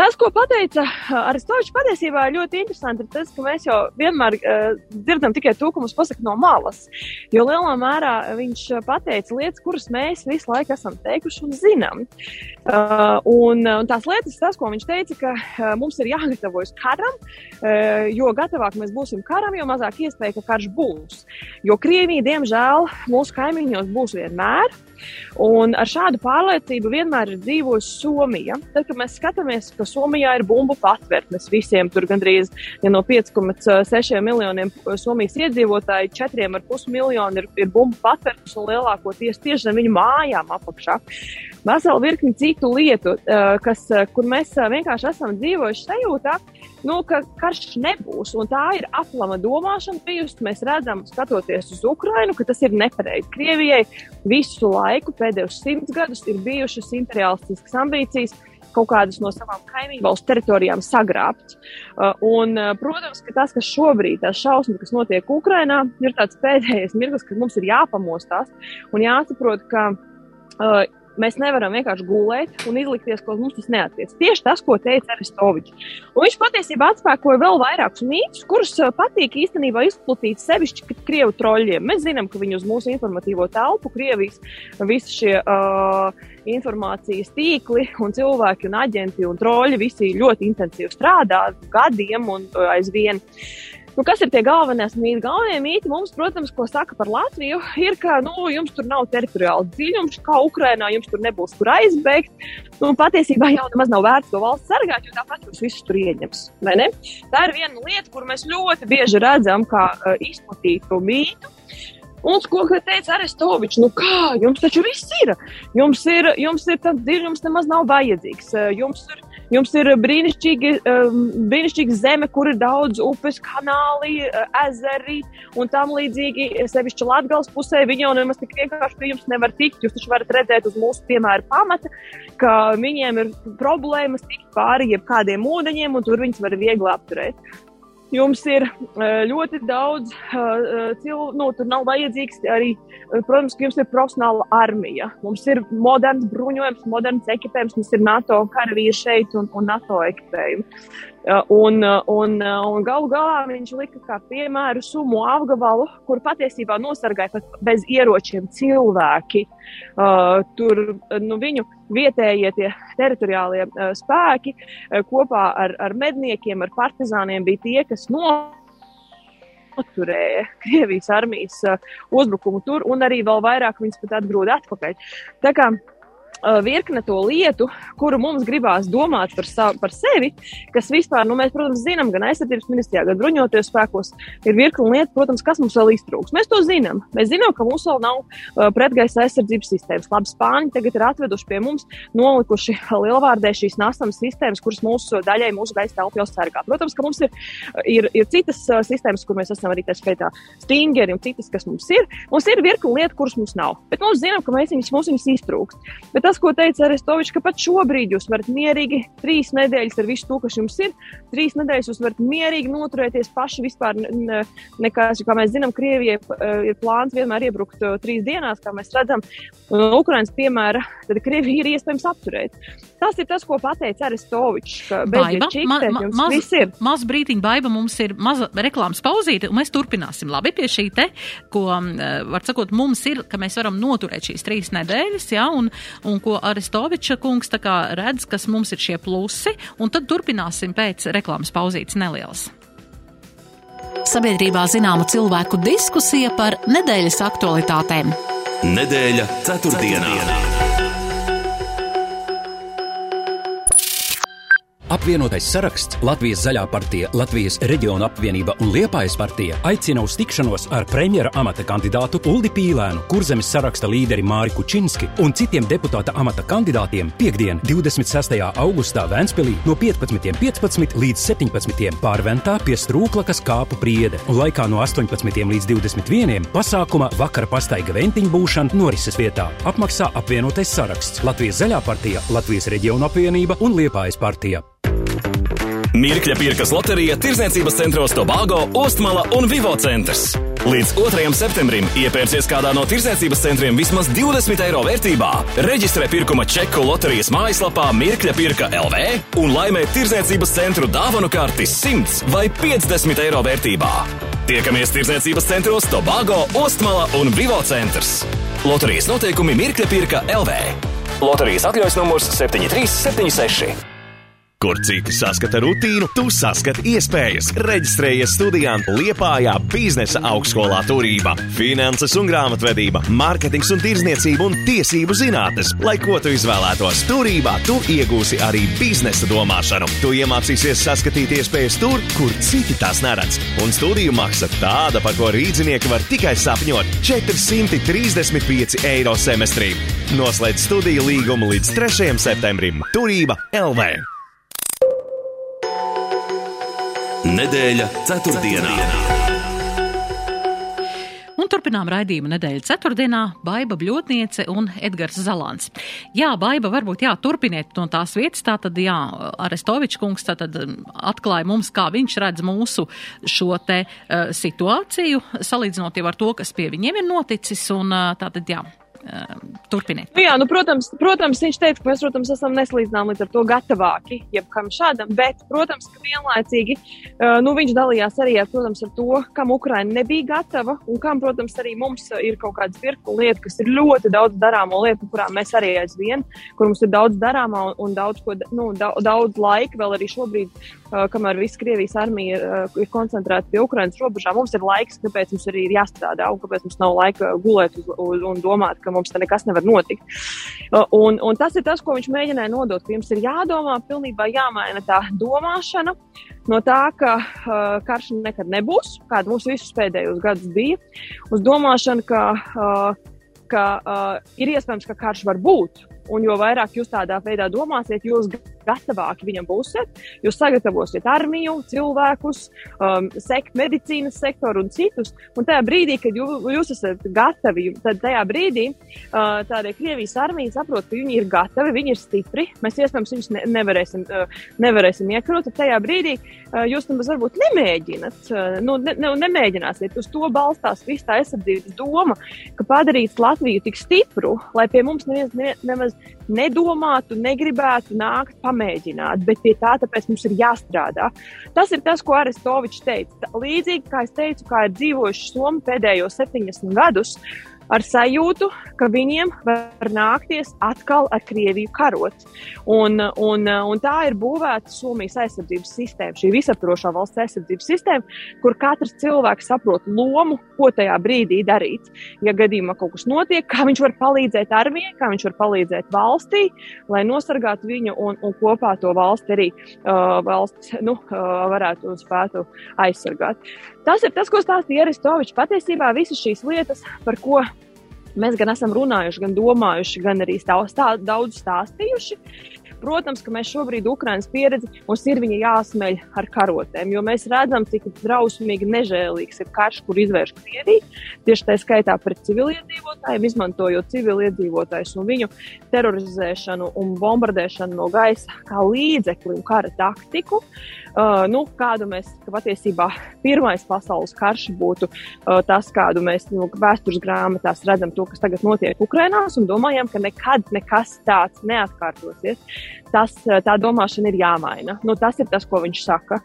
Tas, ko pateica Aristoteļs, patiesībā ļoti interesanti ir tas, ka mēs jau vienmēr uh, dzirdam tikai to, ko mums pasaka no malas. Jo lielā mērā viņš pateica lietas, kuras mēs visu laiku esam teikuši un zinām. Uh, un, un tās lietas, tas, ko viņš teica, ka uh, mums ir jāgatavojas karam, uh, jo gatavāk mēs būsim karam, jo mazāk iespēja, ka karš būs. Jo Krievija, diemžēl, mūsu kaimiņos būs vienmēr. Un ar šādu pārliecību vienmēr ir dzīvojusi Somija. Tad, kad mēs skatāmies, ka Somijā ir bumbu patvērtnes visiem, tur gandrīz ja no 5,6 miljoniem Somijas iedzīvotāji, 4,5 miljoni ir, ir bumbu patvērtnes un lielākoties tieši zem viņu mājām apakšā. Vesela virkni citu lietu, eh, kas, eh, kur mēs eh, vienkārši esam dzīvojuši sajūtā, nu, ka karš nebūs. Tā ir aplama domāšana bijusi. Mēs redzam, skatoties uz Ukrajinu, ka tas ir nepareizi. Krievijai visu laiku, pēdējos simts gadus, ir bijušas imperialistiskas ambīcijas kaut kādas no savām kaimiņu valstu teritorijām sagrābt. Uh, un, uh, protams, ka tas, kas šobrīd, tās šausmas, kas notiek Ukrajinā, ir tāds pēdējais mirklis, kad mums ir jāpamostās un jāsaprot, ka uh, Mēs nevaram vienkārši gulēt un izlikties, ka mums tas neatiec. Tieši tas, ko teica Aristovičs. Viņš patiesībā atspēkoja vēl vairākus mītus, kurus uh, patīk īstenībā izplatīt sevišķi krievu troļļiem. Mēs zinām, ka viņi uz mūsu informatīvo telpu, Krievijas, visi šie uh, informācijas tīkli un cilvēki un aģenti un troļļi visi ļoti intensīvi strādā gadiem un uh, aizvien. Nu, kas ir tie galvenie mīti? Galvenie mīti mums, protams, ko saka par Latviju, ir, ka nu, jums tur nav teritoriāla dziļums, kā Ukrainā, jums tur nebūs kur aizbēgt. Nu, patiesībā jau nemaz nav vērts to valsts sargāt, jo tāpat jūs visus tur ieņems. Tā ir viena lieta, kur mēs ļoti bieži redzam, kā uh, izplatītu mītu. Un ko teica Arestovičs, nu kā, jums taču viss ir. Jums ir, jums ir tāds dziļums, nemaz nav vajadzīgs. Jums ir Jums ir brīnišķīga, um, brīnišķīga zeme, kur ir daudz upes, kanāli, uh, ezeri un tam līdzīgi. Sevišķi Latvijas pusē viņi jau nemaz tik vienkārši pie jums nevar tikt. Jūs taču varat redzēt uz mūsu piemēra pamata, ka viņiem ir problēmas tikt pāri jebkādiem ūdeņiem, un tur viņus var viegli apturēt. Jums ir ļoti daudz cilvēku, nu, tur nav vajadzīgs arī, protams, ka jums ir profesionāla armija. Mums ir moderns bruņojums, moderns ekipējums, mums ir NATO karavīri šeit un, un NATO ekipējumi. Un, un, un galu galā viņš lika kā piemēru sumu apgabalu, kur patiesībā nosargāja pat bez ieročiem cilvēki. Uh, tur nu, viņu vietējie tie teritoriālie uh, spēki uh, kopā ar, ar medniekiem, ar partizāniem bija tie, kas no noturēja Krievijas armijas uzbrukumu tur, un arī vēl vairāk viņas pat atgrūda atpakaļ. Tā kā virkne to lietu, kuru mums gribās domāt par, savu, par sevi, kas vispār, nu, mēs, protams, zinām, gan aizsardzības ministrijā, gan bruņoties spēkos, ir virkne lietu, protams, kas mums vēl iztrūks. Mēs to zinām. Mēs zinām, ka mums vēl nav uh, pretgaisa aizsardzības sistēmas. Labi, Spāņi tagad ir atveduši pie mums, nolikuši lielvārdē šīs nasamas sistēmas, kuras mūsu daļai mūsu gaisa telpu jau sargā. Protams, ka mums ir, ir, ir citas uh, sistēmas, kur mēs esam arī tā skaitā stingeri un citas, kas mums ir. Mums ir virkne lietu, kuras mums nav. Bet mums zinām, ka mēs viņus, mums viņus iztrūkst. Bet tas, ko teica Arestovičs, ka pat šobrīd jūs varat mierīgi trīs nedēļas ar visu to, kas jums ir, trīs nedēļas jūs varat mierīgi noturēties paši vispār. Ne, nekā, kā mēs zinām, Krievijai uh, ir plāns vienmēr iebrukt uh, trīs dienās, kā mēs redzam. Un Ukrainas piemēra, tad Krievija ir iespējams apturēt. Tas ir tas, ko pateica Arestovičs. Baiba, ma, ma, maz, maz brītiņa baiba mums ir maza reklāmas pauzīte, un mēs turpināsim labi pie šī te, ko, var sakot, mums ir, ka mēs varam noturēt šīs trīs nedēļas, jā, un, un ko Arestoviča kungs redz, kas mums ir šie plusi, un tad turpināsim pēc reklāmas pauzītes nelielas. Sabiedrībā zināma cilvēku diskusija par nedēļas aktualitātēm. Nedēļa ceturtdienā. ceturtdienā. Apvienotais saraksts, Latvijas Zaļā partija, Latvijas Reģiona apvienība un Liepājas partija aicina uz tikšanos ar premjera amata kandidātu Uldi Pīlēnu, kurzemes saraksta līderi Māri Kučinski un citiem deputāta amata kandidātiem piekdien, 26. augustā Vēnspilī no 15.15 .15 līdz 17. pārventā pie Strūklakas kāpu priede un laikā no 18. līdz 21. pasākuma vakara pastaiga ventiņu būšana norises vietā. Apmaksā apvienotais saraksts Latvijas Zaļā partija, Latvijas Reģiona apvienība un Liepājas partija. Mirkļa pirkas loterija Tirzniecības centros Tobago, Ostmala un Vivo centrs. Līdz 2. septembrim iepērcies kādā no tirzniecības centriem vismaz 20 eiro vērtībā. Reģistrē pirkuma čeku loterijas mājaslapā Mirkļa pirka LV un laimē tirzniecības centru dāvanu karti 100 vai 50 eiro vērtībā. Tiekamies tirzniecības centros Tobago, Ostmala un Vivo centrs. Loterijas noteikumi Mirkļa pirka LV. Loterijas atļaujas numurs 7376. Kur citi saskata rutīnu, tu saskati iespējas. Reģistrējies studijām Liepājā, biznesa augstskolā turība, finanses un grāmatvedība, mārketings un tirzniecība un tiesību zinātnes. Lai ko tu izvēlētos, turībā tu iegūsi arī biznesa domāšanu. Tu iemācīsies saskatīt iespējas tur, kur citi tās neredz. Un studiju maksa tāda, par ko rīznieki var tikai sapņot - 435 eiro semestrī. Noslēdz studiju līgumu līdz 3. septembrim. Turība LV! Nedēļa ceturtdienā. Un turpinām raidījumu nedēļas ceturtdienā Baiba Bļotniece un Edgars Zalants. Jā, Baiba, varbūt jā, turpiniet no tās vietas, tā tad jā, Arestovičs kungs tā tad atklāja mums, kā viņš redz mūsu šo te uh, situāciju, salīdzinot jau ar to, kas pie viņiem ir noticis, un uh, tā tad jā, turpiniet. Nu jā, nu, protams, protams, viņš teica, ka mēs, protams, esam neslīdzinām līdz ar to gatavāki jebkam šādam, bet, protams, ka vienlaicīgi uh, nu, viņš dalījās arī ar, protams, ar to, kam Ukraina nebija gatava un kam, protams, arī mums ir kaut kādas virkni lietu, kas ir ļoti daudz darāmo lietu, kurām mēs arī aizvien, kur mums ir daudz darāmā un, un daudz, ko, nu, daudz, daudz laika vēl arī šobrīd, uh, kamēr viss Krievijas armija ir, uh, ir koncentrēta pie Ukrainas robežām, mums ir laiks, kāpēc mums arī ir jāstrādā un kāpēc mums nav laika gulēt uz, uz, un domāt, ka mums te nekas nevar notikt. Un, un tas ir tas, ko viņš mēģināja nodot, ka jums ir jādomā, pilnībā jāmaina tā domāšana no tā, ka uh, karš nekad nebūs, kāda mums visus pēdējos gadus bija, uz domāšanu, ka, uh, ka uh, ir iespējams, ka karš var būt. Un jo vairāk jūs tādā veidā domāsiet, jūs gatavāki viņam būsiet. Jūs sagatavosiet armiju, cilvēkus, um, sekt medicīnas sektoru un citus. Un tajā brīdī, kad jū, jūs esat gatavi, tad tajā brīdī uh, tādai Krievijas armija saprot, ka viņi ir gatavi, viņi ir stipri. Mēs iespējams viņus ne, nevarēsim, uh, nevarēsim iekrot. Tad tajā brīdī uh, jūs nemaz varbūt nemēģināt, uh, nu, ne, ne, nemēģināsiet. Uz to balstās viss tā aizsardzības doma, ka padarīt Latviju tik stipru, lai pie mums neviens ne, nemaz nedomātu, negribētu nākt pamēģināt, bet pie tā mums ir jāstrādā. Tas ir tas, ko Arestovičs teica. Līdzīgi kā es teicu, kā ir dzīvojuši Somi pēdējos 70 gadus, ar sajūtu, ka viņiem var nākties atkal ar Krieviju karot. Un, un, un tā ir būvēta Somijas aizsardzības sistēma, šī visaptvarošā valsts aizsardzības sistēma, kur katrs cilvēks saprot lomu, ko tajā brīdī darīt. Ja gadījumā kaut kas notiek, kā viņš var palīdzēt armijai, kā viņš var palīdzēt valstī, lai nosargātu viņu un, un kopā to valsti arī uh, valsts nu, uh, varētu spētu aizsargāt. Tas ir tas, ko stāstīja Aristovičs. Patiesībā visas šīs lietas, par ko mēs gan esam runājuši, gan domājuši, gan arī stāv, stā, daudz stāstījuši, Protams, ka mēs šobrīd Ukraiņas pieredzi mums ir jāsmeļ ar karotēm, jo mēs redzam, cik drausmīgi nežēlīgs ir karš, kur izvērš Krievija. Tieši tā skaitā pret civiliedzīvotājiem, izmantojot civiliedzīvotājus un viņu terorizēšanu un bombardēšanu no gaisa kā līdzekli un kara taktiku. Uh, nu, kādu mēs ka patiesībā pirmais pasaules karš būtu uh, tas, kādu mēs nu, vēstures grāmatās redzam, to, kas tagad notiek Ukrajinā, un domājam, ka nekad nekas tāds neatkārtosies tas, eh, tā domāšana ir jāmaina. Nu, tas ir tas, ko viņš saka.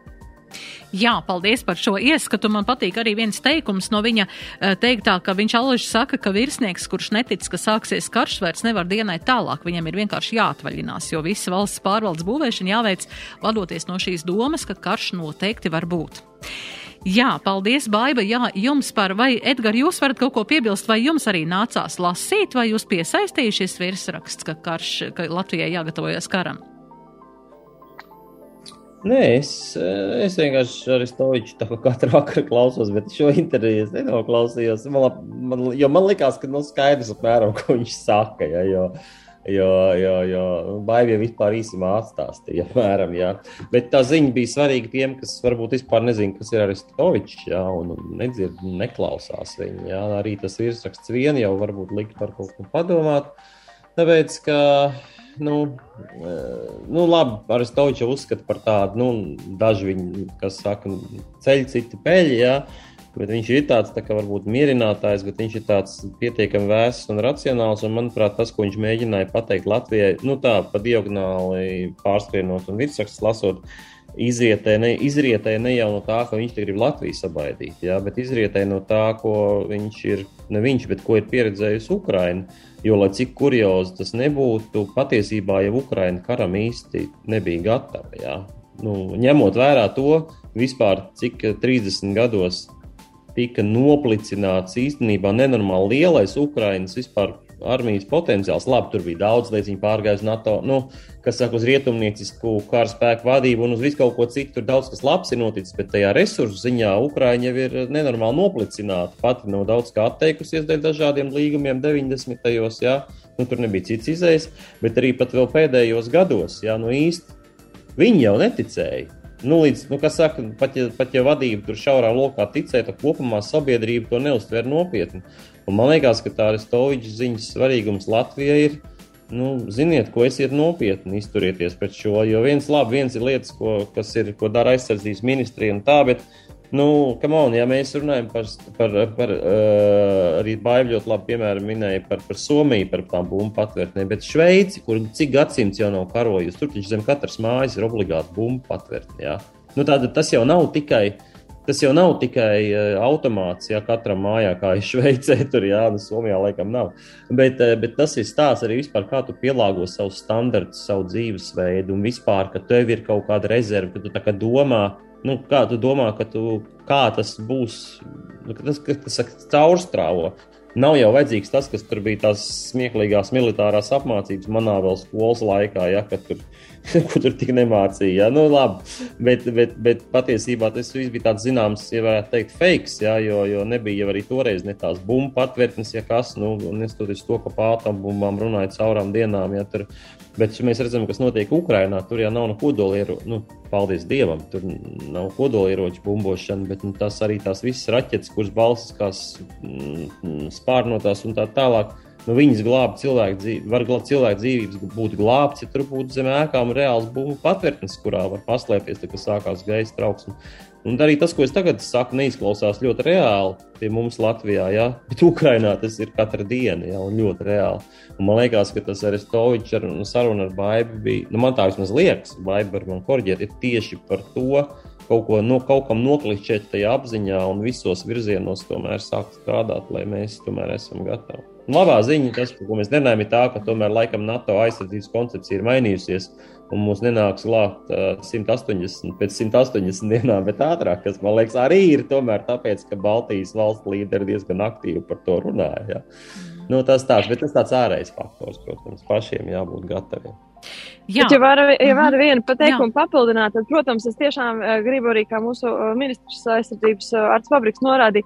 Jā, paldies par šo ieskatu. Man patīk arī viens teikums no viņa eh, teiktā, ka viņš alaži saka, ka virsnieks, kurš netic, ka sāksies karš, vairs nevar dienai tālāk. Viņam ir vienkārši jāatvaļinās, jo visa valsts pārvaldes būvēšana jāveic vadoties no šīs domas, ka karš noteikti var būt. Jā, paldies, Baiba. Jā, jums par, vai Edgar, jūs varat kaut ko piebilst, vai jums arī nācās lasīt, vai jūs piesaistījušies virsraksts, ka karš, ka Latvijai jāgatavojas karam? Nē, es, es vienkārši ar Stoiču tā kā katru vakaru klausos, bet šo interviju es nenoklausījos. Man, man, jo man likās, ka nu, skaidrs apmēram, ko viņš saka. Ja, jo, Jo, jo, jo baigi vispār īsumā atstāstīja, apmēram, jā. Bet tā ziņa bija svarīga tiem, kas varbūt vispār nezina, kas ir Aristovičs, jā, un nedzird, neklausās viņu, jā. Arī tas virsraksts vien jau varbūt likt par kaut ko padomāt, tāpēc, ka, nu, nu labi, Aristovičs uzskata par tādu, nu, daži viņi, kas saka, ceļ citi peļi, jā. Bet viņš ir tāds, tā kā varbūt mierinātājs, bet viņš ir tāds pietiekami vēss un racionāls. Un, manuprāt, tas, ko viņš mēģināja pateikt Latvijai, nu tā pa diagonāli pārskrienot un virsrakstus lasot, izrietē ne, izrietē ne jau no tā, ka viņš grib Latviju sabaidīt, jā, bet izrietē no tā, ko viņš ir, ne viņš, bet ko ir pieredzējusi Ukraina. Jo, lai cik kuriozi tas nebūtu, patiesībā jau Ukraina karam īsti nebija gatava. Jā. Nu, ņemot vērā to, vispār, cik 30 gados tika noplicināts īstenībā nenormāli lielais Ukraiņas vispār armijas potenciāls. Labi, tur bija daudz lietas, viņi pārgāja uz NATO, nu, kas saka, uz rietumniecisku kara spēku vadību un uz visu kaut ko citu. Tur daudz kas labs ir noticis, bet tajā resursu ziņā Ukraiņa jau ir nenormāli noplicināta. Pati nav daudz kā atteikusies dēļ dažādiem līgumiem 90. gados, jā, nu, tur nebija cits izējas, bet arī pat vēl pēdējos gados, jā, nu īsti viņi jau neticēja. Nu, līdz, nu, saka, pat, ja, pat ja vadība tur šaurā lokā ticēja, tad kopumā sabiedrība to neuztver nopietni. Un man liekas, ka tā Aristoviča ziņas svarīgums Latvijai ir. Nu, ziniet, ko esiet nopietni izturieties pret šo. Jo viens, labi, viens ir lietas, ko, kas ir, ko dara aizsardzības ministrija un tā, bet Nu, on, ja mēs runājam par, par, par uh, arī Baiļu ļoti labi piemēram minēja par, par Somiju, par tām bumbu patvērtnēm, bet Šveici, kur cik gadsimts jau nav karojusi, tur taču zem katras mājas ir obligāti bumbu patvērtne. Nu, tātad tas jau nav tikai. Tas jau nav tikai uh, automāts, ja katram mājā, kā ir Šveicē, tur jā, nu, Somijā laikam nav. Bet, uh, bet tas ir stāsts arī vispār, kā tu pielāgo savu standartu, savu dzīvesveidu un vispār, ka tev ir kaut kāda rezerve, ka tu tā kā domā, nu, kā tu domā, ka tu, kā tas būs, nu, tas, tas, tas caurstrāvo. Nav jau vajadzīgs tas, kas tur bija tās smieklīgās militārās apmācības manā vēl skolas laikā, ja, kad tur, kur tur tik nemācīja. Ja. Nu, labi, bet, bet, bet patiesībā tas viss bija tāds zināms, ja varētu teikt, fakes, ja, jo, jo nebija jau arī toreiz ne tās bumbu patvērtnes, ja kas, nu, neskatoties to, ka pārtām bumbām runāja caurām dienām, ja tur Bet mēs redzam, kas notiek Ukrajinā. Tur jau nav no kodolieroču, nu, paldies Dievam, tur nav kodolieroču bumbošana, bet nu, tas arī tās visas raķetes, kuras balsas kā mm, spārnotās un tā tālāk. Nu, viņas glāba cilvēku dzīvību, var glābt cilvēku dzīvības, būt glābts, ja tur būtu zem ēkām reāls bumbu patvērtnes, kurā var paslēpties, tad, kad sākās gaisa trauksme. Un arī tas, ko es tagad saku, neizklausās ļoti reāli pie mums Latvijā, ja? bet Ukrainā tas ir katra diena, ja? un ļoti reāli. Un man liekas, ka tas arī Stovičs ar sarunu ar Baibu bija, nu man tā vismaz liekas, Baiba var man korģēt, ir tieši par to, kaut, ko, no, kaut kam noklišķēt tajā apziņā un visos virzienos tomēr sākt strādāt, lai mēs tomēr esam gatavi. Labā ziņa, tas, ko mēs runājam, ir tā, ka tomēr laikam NATO aizsardzības koncepcija ir mainījusies. Un mums nenāks glābt uh, 180 pēc 180 dienām, bet ātrāk, kas man liekas, arī ir tomēr tāpēc, ka Baltijas valsts līderi diezgan aktīvi par to runāja. Ja. Nu, tas tāds, bet tas tāds ārējais faktors, protams, pašiem jābūt gataviem. Jā. Bet, ja var, ja var vienu pateikumu papildināt, tad, protams, es tiešām gribu arī, kā mūsu ministrs aizsardzības arts fabriks norādīja,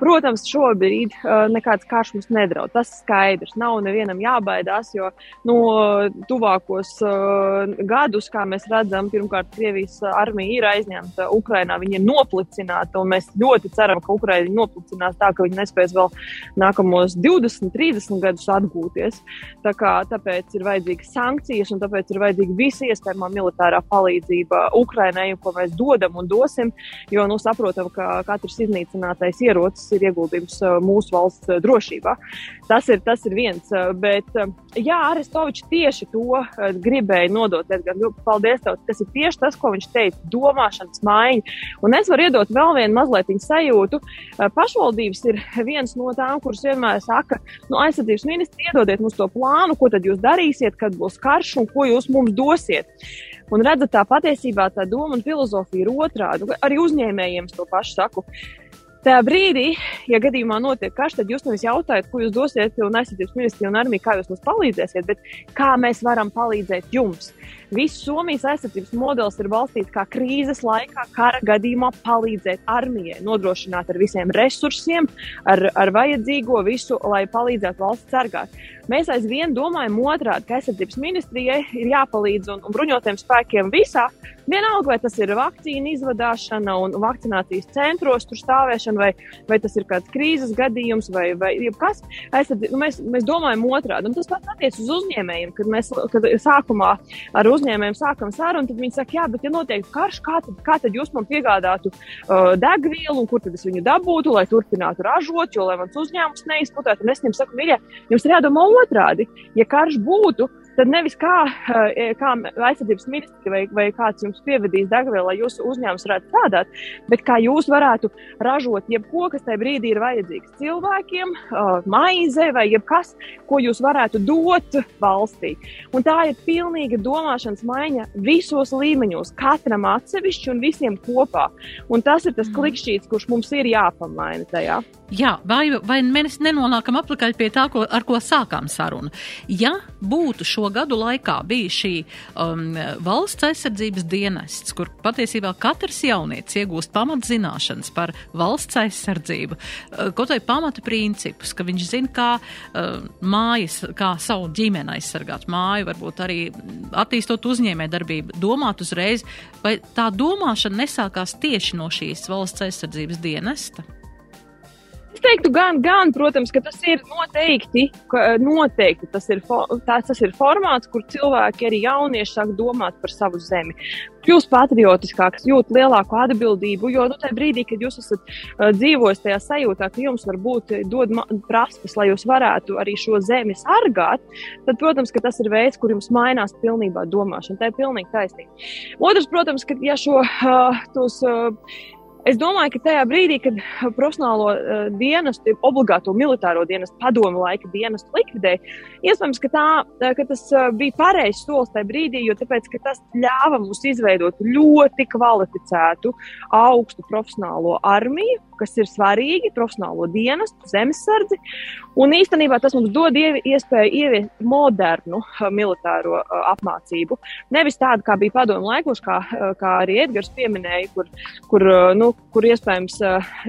Protams, šobrīd uh, nekāds karš mums nedraud. Tas skaidrs. Nav nevienam jābaidās, jo no nu, tuvākos uh, gadus, kā mēs redzam, pirmkārt, Krievijas armija ir aizņemta Ukrainā. Viņa ir noplicināta, un mēs ļoti ceram, ka Ukraina noplicinās tā, ka viņi nespēs vēl nākamos 20, 30 gadus atgūties. Tā kā, tāpēc ir vajadzīgas sankcijas, un tāpēc ir vajadzīga visa iespējamā militārā palīdzība Ukrainai, ko mēs dodam un dosim, jo nu, saprotam, ka katrs iznīcinātais ierocis ir ieguldījums uh, mūsu valsts uh, drošībā. Tas ir, tas ir viens. Uh, bet, jā, Arestovičs tieši to gribēja nodot. Edgar. Paldies, tev. Tas ir tieši tas, ko viņš teica - domāšanas maiņa. Un es varu iedot vēl vienu mazliet sajūtu. Pašvaldības ir viens no tām, kuras vienmēr saka, nu, aizsardzības ministri, iedodiet mums to plānu, ko tad jūs darīsiet, kad būs karš un ko jūs mums dosiet. Un redzat, tā patiesībā tā doma un filozofija ir otrāda. Arī uzņēmējiem to pašu saku. Tajā brīdī, ja gadījumā notiek karš, tad jūs nevis jautājat, ko jūs dosiet un aizsardzības ministrija un armija, kā jūs mums palīdzēsiet, bet kā mēs varam palīdzēt jums. Viss Somijas aizsardzības modelis ir balstīts kā krīzes laikā, kara gadījumā palīdzēt armijai, nodrošināt ar visiem resursiem, ar, ar vajadzīgo visu, lai palīdzētu valsts sargāt. Mēs aizvien domājam otrādi, ka aizsardzības ministrijai ir jāpalīdz un, un bruņotiem spēkiem visā. Vienalga, vai tas ir vakcīna izvadāšana un vakcinācijas centros tur stāvēšana, vai, vai tas ir kāds krīzes gadījums, vai, vai kas. Aizsardz, nu, mēs, mēs domājam otrādi. Un tas pats attiecas uz uzņēmējiem, kad mēs kad sākumā ar uzņēmējiem sākam sarunu, tad viņi saka, jā, bet ja notiek karš, kā tad, kā tad jūs man piegādātu uh, degvielu un kur tad es viņu dabūtu, lai turpinātu ražot, jo lai mans uzņēmums neizputētu. Un es viņiem saku, mīļie, jums ir jādomā otrādi. Ja karš būtu, tad nevis kā, eh, kā aizsardzības ministri vai, vai kāds jums pievedīs degvielu, lai jūsu uzņēmums varētu strādāt, bet kā jūs varētu ražot jebko, kas tajā brīdī ir vajadzīgs cilvēkiem, eh, maize vai jebkas, ko jūs varētu dot valstī. Un tā ir pilnīga domāšanas maiņa visos līmeņos, katram atsevišķi un visiem kopā. Un tas ir tas mm. klikšķīts, kurš mums ir jāpamaina tajā. Jā, vai, vai mēs nenonākam apakaļ pie tā, ko, ar ko sākām sarunu? Ja būtu šo gadu laikā bija šī um, valsts aizsardzības dienests, kur patiesībā katrs jaunietis iegūst pamatzināšanas par valsts aizsardzību, uh, kaut vai pamata principus, ka viņš zina, kā uh, mājas, kā savu ģimeni aizsargāt māju, varbūt arī attīstot uzņēmē darbību, domāt uzreiz, vai tā domāšana nesākās tieši no šīs valsts aizsardzības dienesta? Es teiktu, gan, gan, protams, ka tas ir noteikti, ka, eh, noteikti tas, ir, tās, tas ir formāts, kur cilvēki, arī jaunieši, sāk domāt par savu zemi. Kļūst patriotiskāks, jūt lielāku atbildību, jo nu, tajā brīdī, kad jūs esat uh, dzīvojis tajā sajūtā, ka jums varbūt dod prasmes, lai jūs varētu arī šo zemi sargāt, tad, protams, tas ir veids, kur jums mainās pilnībā domāšana. Tā ir pilnīgi taisnība. Otrs, protams, ka ja šo uh, tos. Uh, Es domāju, ka tajā brīdī, kad profesionālo uh, dienestu, obligāto militāro dienestu, padomu laika dienestu likvidēja, iespējams, ka, tā, uh, ka tas uh, bija pareizs solis tajā brīdī, jo tāpēc, tas ļāva mums izveidot ļoti kvalificētu, augstu profesionālo armiju, kas ir svarīgi, profesionālo dienestu, zemesardzi. Un īstenībā tas mums dod iespēju ieviest modernu uh, militāro uh, apmācību. Nevis tādu, kā bija padomu laikos, kā, uh, kā arī Edgars pieminēja, kur, kur, nu, kur iespējams,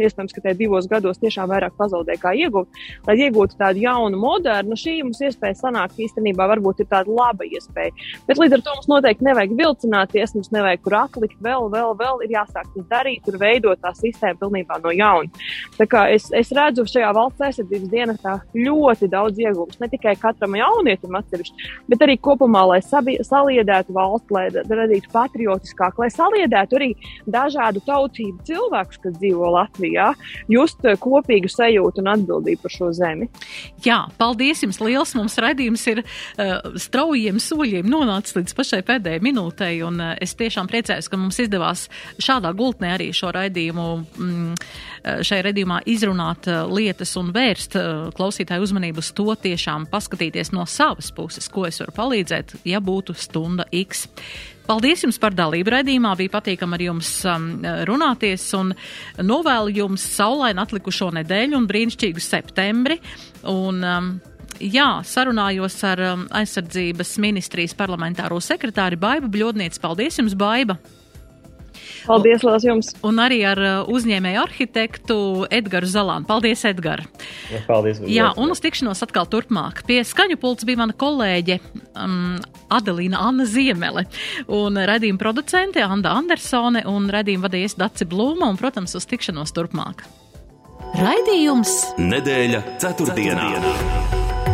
iespējams, ka tajā divos gados tiešām vairāk pazaudēja kā iegūt. Lai iegūtu tādu jaunu, modernu, šī mums iespēja sanākt īstenībā varbūt ir tāda laba iespēja. Bet līdz ar to mums noteikti nevajag vilcināties, mums nevajag kur atlikt vēl, vēl, vēl ir jāsāk tas darīt, tur veidot tā sistēmu pilnībā no jauna jauni. Tā kā es, es redzu šajā valsts aizsardzības dienestā ļoti daudz iegūmus, ne tikai katram jaunietim atsevišķi, bet arī kopumā, lai sabi, saliedētu valsts, lai radītu patriotiskāku, lai saliedētu arī dažādu tautību cilvēkus, kas dzīvo Latvijā, just kopīgu sajūtu un atbildību par šo zemi. Jā, paldies jums liels! Mums redzījums ir uh, straujiem soļiem nonācis līdz pašai pēdējai minūtei, un uh, es tiešām priecājos, ka mums izdevās šādā gultnē arī šo raidījumu, mm, šai raidījumā izrunāt uh, lietas un vērst uh, klausītāju uzmanību uz to tiešām paskatīties no savas puses, ko es varu palīdzēt, ja būtu stunda X. Paldies jums par dalību raidījumā. Bija patīkami ar jums um, runāties un novēlu jums saulainu atlikušo nedēļu un brīnišķīgu septembri. Un, um, jā, sarunājos ar um, aizsardzības ministrijas parlamentāro sekretāri Baibu Bļodnieci. Paldies jums, Baiba! Paldies, Lās, jums! Un arī ar uh, uzņēmēju arhitektu Edgaru Zalānu. Paldies, Edgar! Ja, paldies! Jā, un uz tikšanos atkal turpmāk. Pie skaņu pults bija mana kolēģe um, Adelīna Anna Ziemele un redījuma producente Anda Andersone un redījuma vadījies Daci Blūma un, protams, uz tikšanos turpmāk. Raidījums Nedēļa ceturtdienā. ceturtdienā.